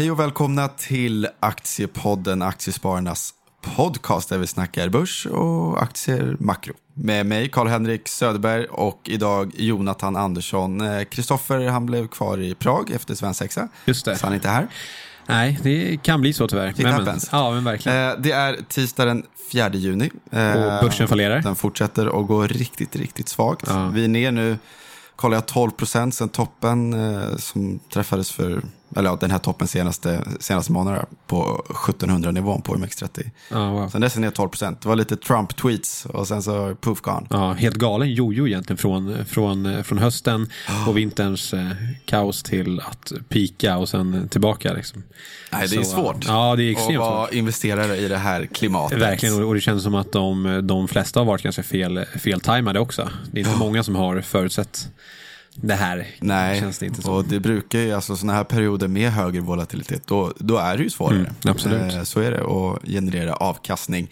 Hej och välkomna till Aktiepodden, Aktiespararnas podcast där vi snackar börs och aktier makro. Med mig Karl-Henrik Söderberg och idag Jonathan Andersson. Kristoffer han blev kvar i Prag efter svensexa. Just det. Så han är inte här. Nej, det kan bli så tyvärr. It happens. ja, men verkligen. Eh, det är tisdag den 4 juni. Eh, och börsen fallerar. Den fortsätter att gå riktigt, riktigt svagt. Ja. Vi är ner nu, kollar jag 12 procent sen toppen eh, som träffades för, eller ja, den här toppen senaste, senaste månaden på 1700-nivån på OMX30. Ja, wow. Sen dess är ner 12 procent. Det var lite Trump-tweets och sen så poof gone. Ja, helt galen jojo egentligen från, från, från hösten och vinterns eh, kaos till att pika och sen tillbaka. Liksom. Nej, det är Så, svårt. Ja, det är att vara investerare i det här klimatet. Verkligen, och- det känns som att de, de flesta har varit ganska fel, feltajmade också. Det är inte många som har förutsett det här. Nej, Känns det inte som. och det brukar ju, alltså sådana här perioder med högre volatilitet, då, då är det ju svårare. Mm, absolut. Eh, så är det, att generera avkastning.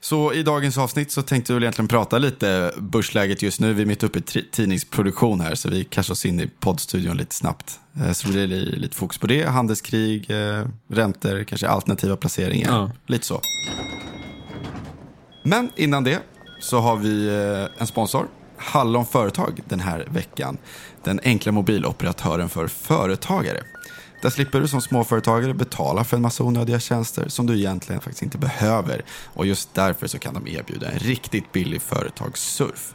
Så i dagens avsnitt så tänkte vi egentligen prata lite börsläget just nu. Vi är mitt uppe i tidningsproduktion här, så vi kastar oss in i poddstudion lite snabbt. Eh, så det blir li- lite fokus på det. Handelskrig, eh, räntor, kanske alternativa placeringar. Ja. Lite så. Men innan det så har vi en sponsor. Hallon Företag den här veckan. Den enkla mobiloperatören för företagare. Där slipper du som småföretagare betala för en massa onödiga tjänster som du egentligen faktiskt inte behöver. Och just därför så kan de erbjuda en riktigt billig företagssurf.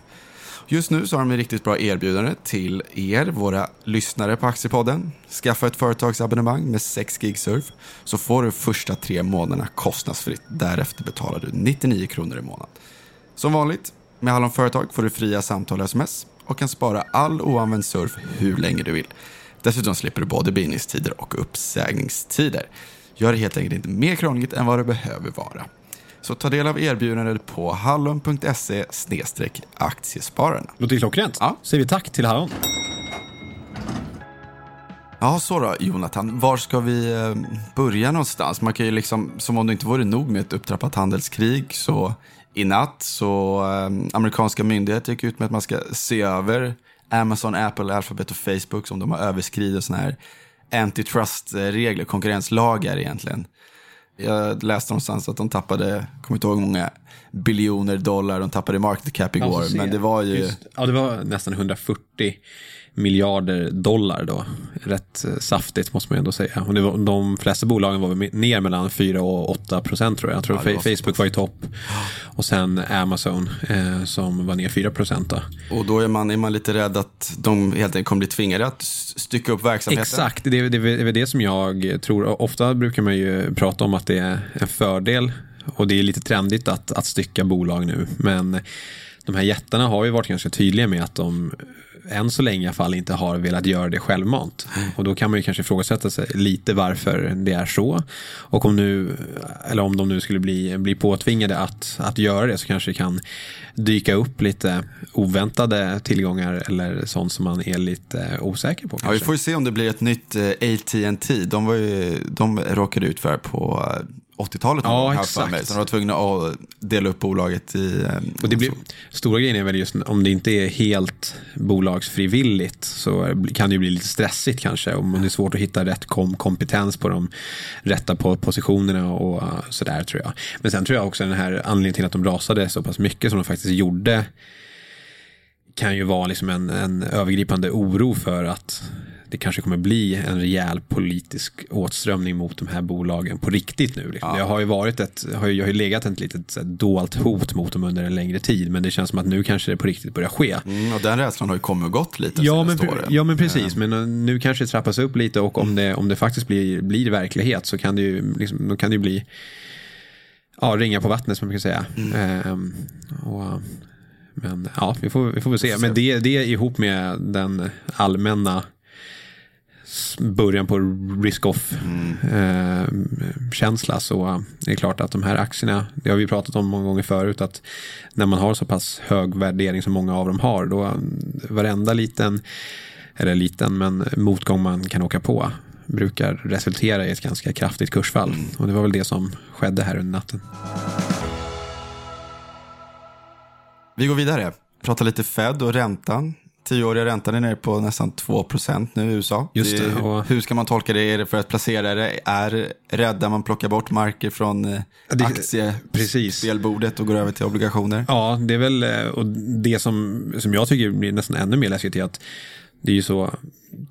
Just nu så har de en riktigt bra erbjudande till er, våra lyssnare på Aktiepodden. Skaffa ett företagsabonnemang med 6 gig surf så får du första tre månaderna kostnadsfritt. Därefter betalar du 99 kronor i månaden. Som vanligt, med Hallon Företag får du fria samtal och sms och kan spara all oanvänd surf hur länge du vill. Dessutom slipper du både bindningstider och uppsägningstider. Gör det helt enkelt inte mer krångligt än vad det behöver vara. Så ta del av erbjudandet på hallon.se aktiespararna. Låter klockrent. Ja. Säger vi tack till Hallon. Ja, så då, Jonathan. Var ska vi eh, börja någonstans? Man kan ju liksom, som om det inte vore nog med ett upptrappat handelskrig, så i natt så eh, amerikanska myndigheter gick ut med att man ska se över Amazon, Apple, Alphabet och Facebook som de har överskridit sådana här antitrust-regler, konkurrenslagar egentligen. Jag läste någonstans att de tappade, kommer inte ihåg hur många biljoner dollar de tappade i market cap igår, men det var ju... Just, ja, det var nästan 140 miljarder dollar då. Rätt eh, saftigt måste man ändå säga. Och var, de flesta bolagen var mer mellan 4 och 8 procent tror jag. Jag tror Ja, var Facebook var i topp. Och sen Amazon eh, som var ner 4 procent då. Och då är man, är man lite rädd att de helt enkelt kommer bli tvingade att stycka upp verksamheten. Exakt, det är, det är det som jag tror. Ofta brukar man ju prata om att det är en fördel och det är lite trendigt att, att stycka bolag nu. Men de här jättarna har ju varit ganska tydliga med att de än så länge i alla fall inte har velat göra det självmant. Och då kan man ju kanske ifrågasätta sig lite varför det är så. Och om nu, eller om de nu skulle bli, bli påtvingade att, att göra det så kanske det kan dyka upp lite oväntade tillgångar eller sånt som man är lite osäker på. Ja, vi får ju se om det blir ett nytt eh, AT&T. De, var ju, de råkade ut för på eh, 80-talet. Ja, här exakt. för mig. Så de var tvungna att dela upp bolaget i... eh, Och det blir, stora grejen är väl just om det inte är helt bolagsfrivilligt så kan det ju bli lite stressigt kanske. Om det är svårt att hitta rätt kom kompetens på de rätta po- positionerna och uh, sådär tror jag. Men sen tror jag också den här anledningen till att de rasade så pass mycket som de faktiskt gjorde kan ju vara liksom en, en övergripande oro för att det kanske kommer bli en rejäl politisk åtströmning mot de här bolagen på riktigt nu. Liksom. Ja. Det har ju varit ett, har ju, har ju legat ett litet så här, dolt hot mot dem under en längre tid, men det känns som att nu kanske det på riktigt börjar ske. Mm, och den rädslan har ju kommit och gått lite Ja men, åren. ja men precis, men uh, nu kanske det trappas upp lite och om det, om det faktiskt blir, blir verklighet så kan det ju, liksom, då kan det ju bli ja, ringa på vattnet som man kan säga. Ehm, och, men ja, vi får, vi får väl se. Men det, det ihop med den allmänna början på risk-off-känsla så uh, är det klart att de här aktierna, det har vi pratat om många gånger förut, att när man har så pass hög värdering som många av dem har, då uh, varenda liten, eller liten, men motgång man kan åka på brukar resultera i ett ganska kraftigt kursfall. Och det var väl det som skedde här under natten. Vi går vidare. Pratar lite Fed och räntan. Tioåriga räntan är nere på nästan 2% nu i USA. Just det, och... Hur ska man tolka det? Är det för att placerare är rädda man plockar bort marker från eh, det, aktiespelbordet och går över till obligationer? Ja, det är väl eh, och det som, som jag tycker blir nästan ännu mer läskigt är att det är ju så,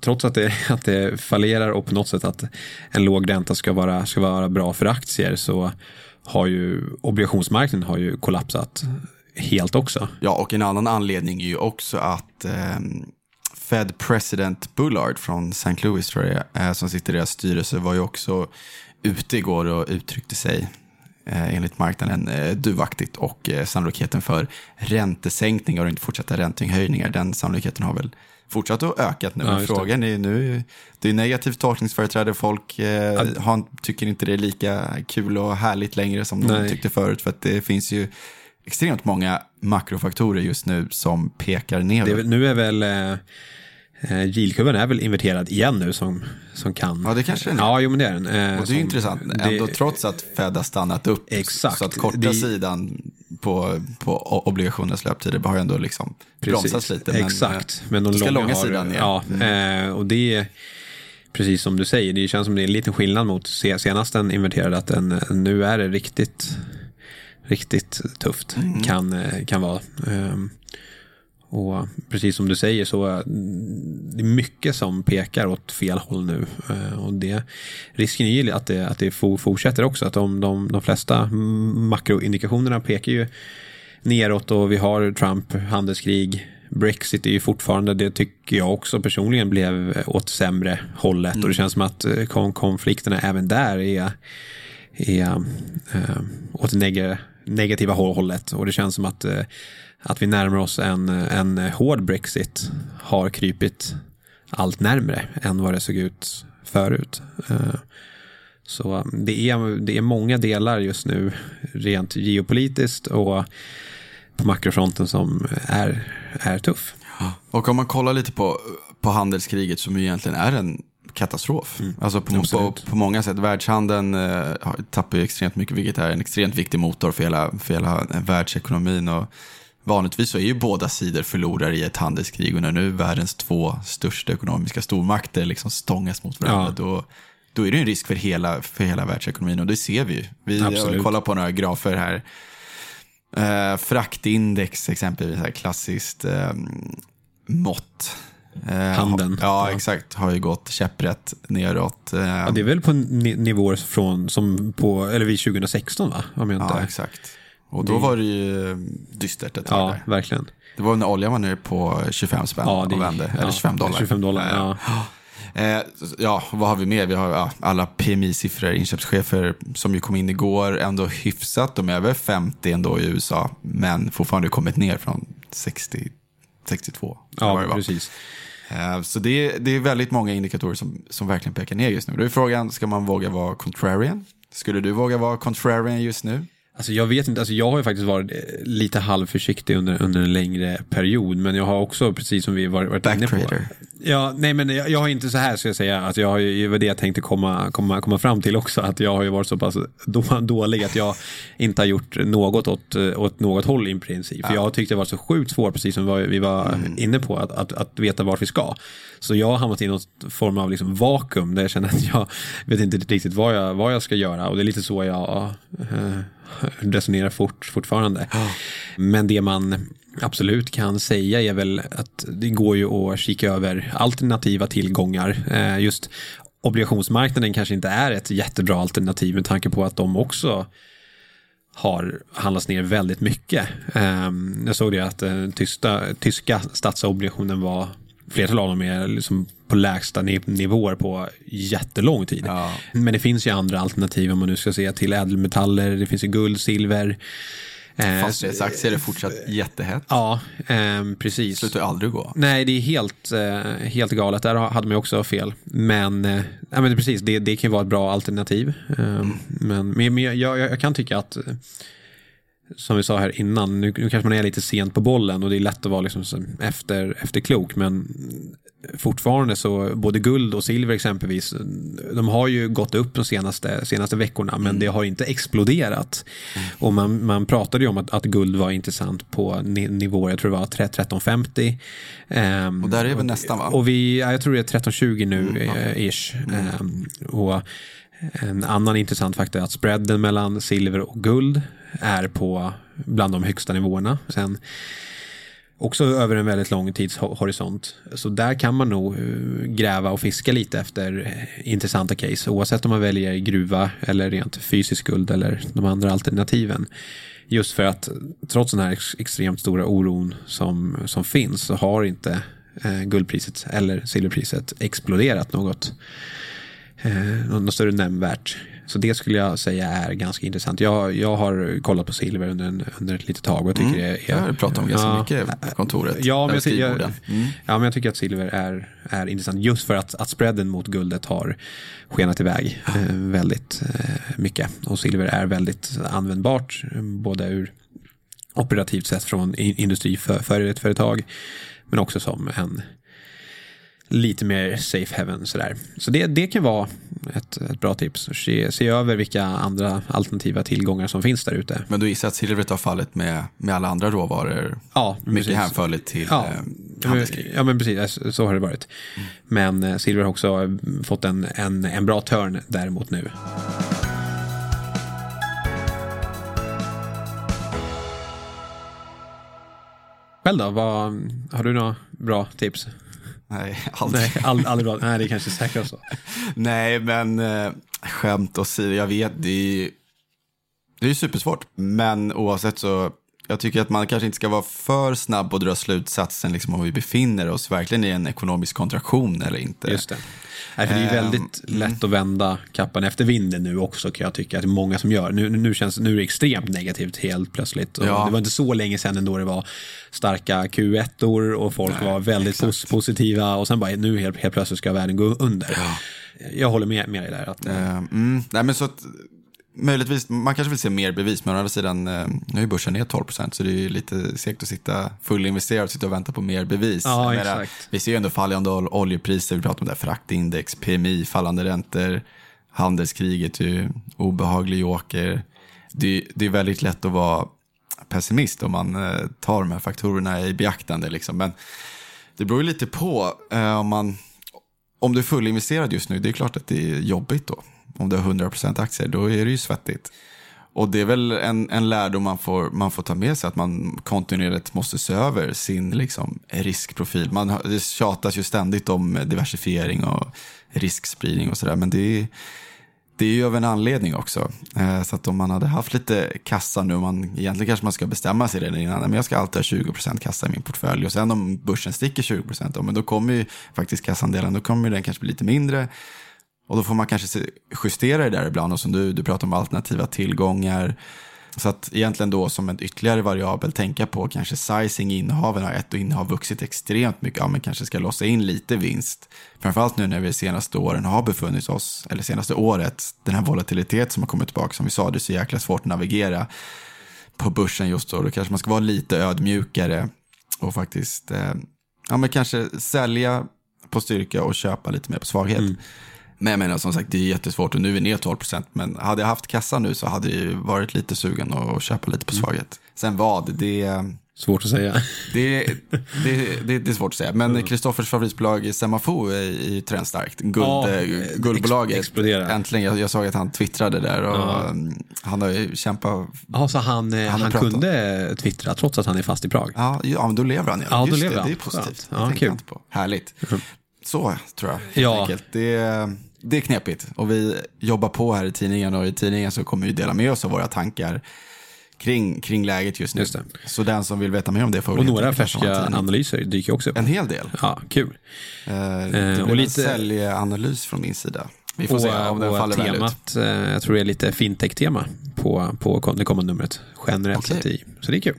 trots att det, att det fallerar och på något sätt att en låg ränta ska vara, ska vara bra för aktier så har ju obligationsmarknaden har ju kollapsat helt också. Ja, och en annan anledning är ju också att eh, Fed President Bullard från St. Louis tror jag eh, som sitter i deras styrelse var ju också ute igår och uttryckte sig eh, enligt marknaden eh, duvaktigt och eh, sannolikheten för räntesänkningar och inte fortsatta räntehöjningar, den sannolikheten har väl fortsatt att öka nu. Ja, Frågan är nu, det är negativt tolkningsföreträde, folk eh, har, tycker inte det är lika kul och härligt längre som de Nej. tyckte förut för att det finns ju extremt många makrofaktorer just nu som pekar neråt. nu är väl eh, eh, Yieldkurvan är väl inverterad igen nu som, som kan. Ja, det kanske den är. Ja, jo, men det är den. Eh, och det är intressant, ändå det, trots att Fed har stannat upp. Exakt. Så att korta det, sidan på, på obligationernas löptider har ju ändå liksom bromsats lite. Men, exakt. Men de långa, långa har, sidan igen. Ja, mm. eh, och det är precis som du säger, det känns som det är en liten skillnad mot senast den inverterade, att den, nu är det riktigt riktigt tufft mm. kan, eh, kan vara. Um, och precis som du säger så är det mycket som pekar åt fel håll nu. Uh, och det, risken är ju att det, att det fortsätter också. Att de, de, de flesta makroindikationerna pekar ju neråt och vi har Trump, handelskrig, Brexit är ju fortfarande, det tycker jag också personligen blev åt sämre hållet. Mm. Och det känns som att eh, konflikterna även där är, är äh, åt negativa negativa hållet och det känns som att, eh, att vi närmar oss en, en hård Brexit har krypit allt närmre än vad det såg ut förut. Eh, så um, det är, det är många delar just nu rent geopolitiskt och på makrofronten som är, är tuff. Och om man kollar lite på, på handelskriget som egentligen är en katastrof. Mm. Alltså på, på, på, många sätt. Världshandeln eh, tappar ju extremt mycket, vilket är en extremt viktig motor för hela, för hela världsekonomin. Och vanligtvis så är ju båda sidor förlorare i ett handelskrig och när nu världens två största ekonomiska stormakter liksom stångas mot varandra, ja. då, då är det en risk för hela, för hela världsekonomin och det ser vi ju. Vi Absolut. kollar på några grafer här. Eh, fraktindex exempelvis, här klassiskt eh, mått Eh, Handeln. Ja, exakt. Har ju gått käpprätt neråt. Eh. Ja, det är väl på nivåer från, som på, eller vid 2016 va? Om jag inte... Ja, exakt. Och då det... var det ju dystert ett tag Ja, där. verkligen. Det var när oljan var nere på 25 spänn ja, det, och vände. Eller ja, 25 dollar. 25 dollar, ja. Eh, ja, vad har vi mer? Vi har ja, alla PMI-siffror, inköpschefer som ju kom in igår, ändå hyfsat. De är över 50 ändå i USA, men fortfarande kommit ner från 60, 62. Ja, precis. Eh, så det är, det är väldigt många indikatorer som, som verkligen pekar ner just nu. Då är frågan, ska man våga vara contrarian? Skulle du våga vara contrarian just nu? Alltså jag vet inte, alltså jag har ju faktiskt varit eh, lite halvförsiktig under, under en längre period. Men jag har också, precis som vi varit, varit inne på. Ja, nej men jag, jag, har inte så här ska jag säga. Att jag har ju, det var det jag tänkte komma, komma, komma fram till också. Att jag har ju varit så pass då, dålig att jag inte har gjort något åt, åt något håll i princip. För jag har tyckt det var så sjukt svårt, precis som vi var mm. inne på, att, att, att veta vart vi ska. Så jag har hamnat i någon form av liksom vakuum där jag känner att jag vet inte riktigt vad jag, vad jag ska göra. Och det är lite så jag äh, resonerar fort, fortfarande. Oh. Men det man absolut kan säga är väl att det går ju att kika över alternativa tillgångar. Eh, just obligationsmarknaden kanske inte är ett jättebra alternativ med tanke på att de också har handlats ner väldigt mycket. Ehm, jag såg det att den eh, tysta, tyska statsobligationen var flertal av dem är liksom på lägsta nivåer på jättelång tid. Ja. Men det finns ju andra alternativ om man nu ska se till ädelmetaller. Det finns ju guld, silver. Eh, Fastighetsaktier är fortsatt jättehett. Ja, eh, precis. Slutar aldrig gå. Nej, det är helt, eh, helt galet. Där hade man också fel. Men, eh, ja, men precis, det, det kan ju vara ett bra alternativ. Eh, mm. Men, men jag, jag, jag, kan tycka att som vi sa här innan, nu, nu kanske man är lite sent på bollen och det är lätt att vara liksom efter, efterklok, men fortfarande så både guld och silver exempelvis, de har ju gått upp de senaste, senaste veckorna men mm. det har inte exploderat. Mm. Och man, man pratade ju om att, att guld var intressant på nivåer, jag tror det var 1350. Um, ehm, och där är vi nästan va? Och vi, jag tror det är 1320 nu mm, okay. Eh, ish. Um, och en annan intressant faktor är att spreaden mellan silver och guld är på bland de högsta nivåerna. Sen Också över en väldigt lång tidshorisont. Så där kan man nog eh, gräva och fiska lite efter eh, intressanta case. Oavsett om man väljer gruva eller rent fysisk guld eller de andra alternativen. Just för att trots den här extremt stora oron som, som finns så har inte eh, guldpriset eller silverpriset exploderat något, eh, något större nämnvärt så det skulle jag säga är ganska intressant. Jag, jag har kollat på silver under, en, under ett litet tag och tycker mm. det är... Jag har pratat om ganska ja, mycket på kontoret. Ja men, jag, jag, mm. ja, men jag tycker att silver är, är intressant just för att, att spreaden mot guldet har skenat iväg eh, väldigt eh, mycket. Och silver är väldigt användbart, både ur operativt sett från industri för, för ett företag men också som en lite mer safe heaven sådär. Så det, det kan vara ett, ett bra tips. Se, se över vilka andra alternativa tillgångar som finns där ute. Men du gissar att silvret har fallit med, med alla andra råvaror? Ja, Mycket precis. hänförligt till ja. eh, handelskrig? Ja, men precis. Så har det varit. Mm. Men eh, silver har också fått en, en, en bra turn däremot nu. Själv då, vad, har du några bra tips? Nej, aldrig. Nej, aldrig, aldrig bra. Nej, det är kanske säkert så. Nej, men eh, skämt åsido, jag vet, det är, det är supersvårt. Men oavsett så, jag tycker att man kanske inte ska vara för snabb och dra slutsatsen liksom, om vi befinner oss verkligen i en ekonomisk kontraktion eller inte. Just det. Nej, för det är väldigt um, lätt att vända kappan efter vinden nu också kan jag tycka. Att det är många som gör. Nu, nu, känns, nu är det extremt negativt helt plötsligt. Ja. Det var inte så länge sedan ändå det var starka Q1-or och folk Nej, var väldigt pos positiva och sen bara nu helt, helt plötsligt ska världen gå under. Ja. Jag håller med, med dig där. Att, uh, mm, nej, men så att, möjligtvis, man kanske vill se mer bevis, men å andra sidan, eh, nu är börsen ner 12 procent, så det är lite segt att sitta fullinvesterad och sitta och vänta på mer bevis. Ja, menar, vi ser ju ändå fallande oljepriser, vi pratar om det här fraktindex, PMI, fallande räntor, handelskriget, ju obehaglig joker. Det, det är väldigt lätt att vara pessimist om man eh, tar de här faktorerna i beaktande. Liksom. Men det beror ju lite på eh, om man om du är fullinvesterad just nu, det är klart att det är jobbigt då om du har 100% aktier, då är det ju svettigt. Och det är väl en, en lärdom man får, man får ta med sig, att man kontinuerligt måste se över sin liksom, riskprofil. Man, det tjatas ju ständigt om diversifiering och riskspridning och sådär, men det är, det är ju av en anledning också. Eh, så att om man hade haft lite kassa nu, man, egentligen kanske man ska bestämma sig redan innan, men jag ska alltid ha 20% kassa i min portfölj. Och sen om börsen sticker 20%, då, men då kommer ju faktiskt kassandelen, då kommer den kanske bli lite mindre. Och då får man kanske justera det där ibland och som du, du pratar om alternativa tillgångar. Så att egentligen då som en ytterligare variabel tänka på kanske sizing innehaven. Har ett innehav vuxit extremt mycket, ja men kanske ska låsa in lite vinst. Framförallt nu när vi senaste åren har befunnit oss, eller senaste året, den här volatilitet som har kommit tillbaka, som vi sa, det är så jäkla svårt att navigera på börsen just då. Då kanske man ska vara lite ödmjukare och faktiskt, eh, ja men kanske sälja på styrka och köpa lite mer på svaghet. Mm. Men jag menar som sagt, det är jättesvårt och nu är vi ner 12 procent. Men hade jag haft kassa nu så hade jag varit lite sugen att köpa lite på mm. svaghet. Sen vad, det... Svårt att säga. Det, det, det, det är svårt att säga. Men Kristoffers mm. favoritbolag Semafo är ju trendstarkt. Guld, ja, eh, guldbolaget. Exploderar. Äntligen. Jag, jag, såg att han twittrade där. Och ja. Han har ju kämpat. Ja, så han, eh, han, han kunde twittra trots att han är fast i Prag? Ja, ja men då lever han. Ja, ja då lever det, han. det är positivt. Ja, kul. Härligt. Mm. Så tror jag. Helt ja. enkelt. Det det är knepigt och vi jobbar på här i tidningen och i tidningen så kommer vi dela med oss av våra tankar kring, kring läget just nu. Just så den som vill veta mer om det får Och några färska analyser dyker också upp. En hel del. Ja, kul. Eh, det blir och lite säljanalys från min sida. Vi får och, se om den faller temat, väl ut. Eh, jag tror det är lite fintech-tema på, på det kommande numret. Generellt okay. sett i. Så det är kul.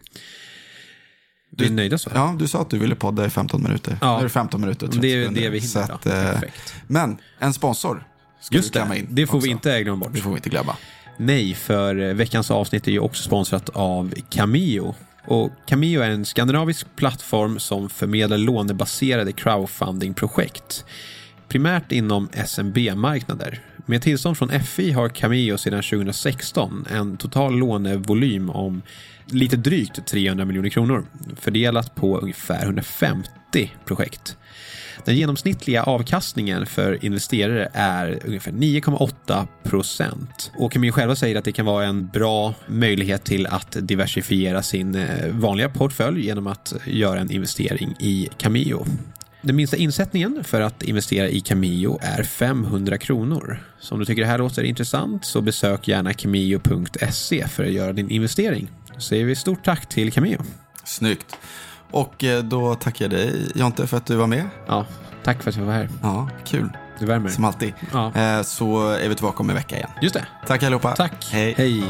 Du är nöjd så? Ja, du sa att du ville podda i 15 minuter. Ja. Nu är det 15 minuter och 30 Det är det vi hinner. Att, eh, men en sponsor ska Just det, in det får också. vi inte glömma bort. Det får vi inte glömma. Nej, för veckans avsnitt är ju också sponsrat av Cameo. Och Cameo är en skandinavisk plattform som förmedlar lånebaserade crowdfunding-projekt. Primärt inom SMB-marknader. Med tillstånd från FI har Cameo sedan 2016 en total lånevolym om lite drygt 300 miljoner kronor fördelat på ungefär 150 projekt. Den genomsnittliga avkastningen för investerare är ungefär 9,8 procent. Och Cameo själva säger att det kan vara en bra möjlighet till att diversifiera sin eh, vanliga portfölj genom att göra en investering i Cameo. Den minsta insättningen för att investera i Cameo är 500 kronor. Så om du tycker det här låter intressant så besök gärna cameo.se för att göra din investering. Då säger vi stort tack till Cameo. Snyggt. Och eh, då tackar jag dig Jonte för att du var med. Ja, tack för att jag var här. Ja, kul. Det värmer. Som alltid. Ja. Eh, Så är vi tillbaka om en vecka igen. Just det. Tack allihopa. Tack. Hej. Hej.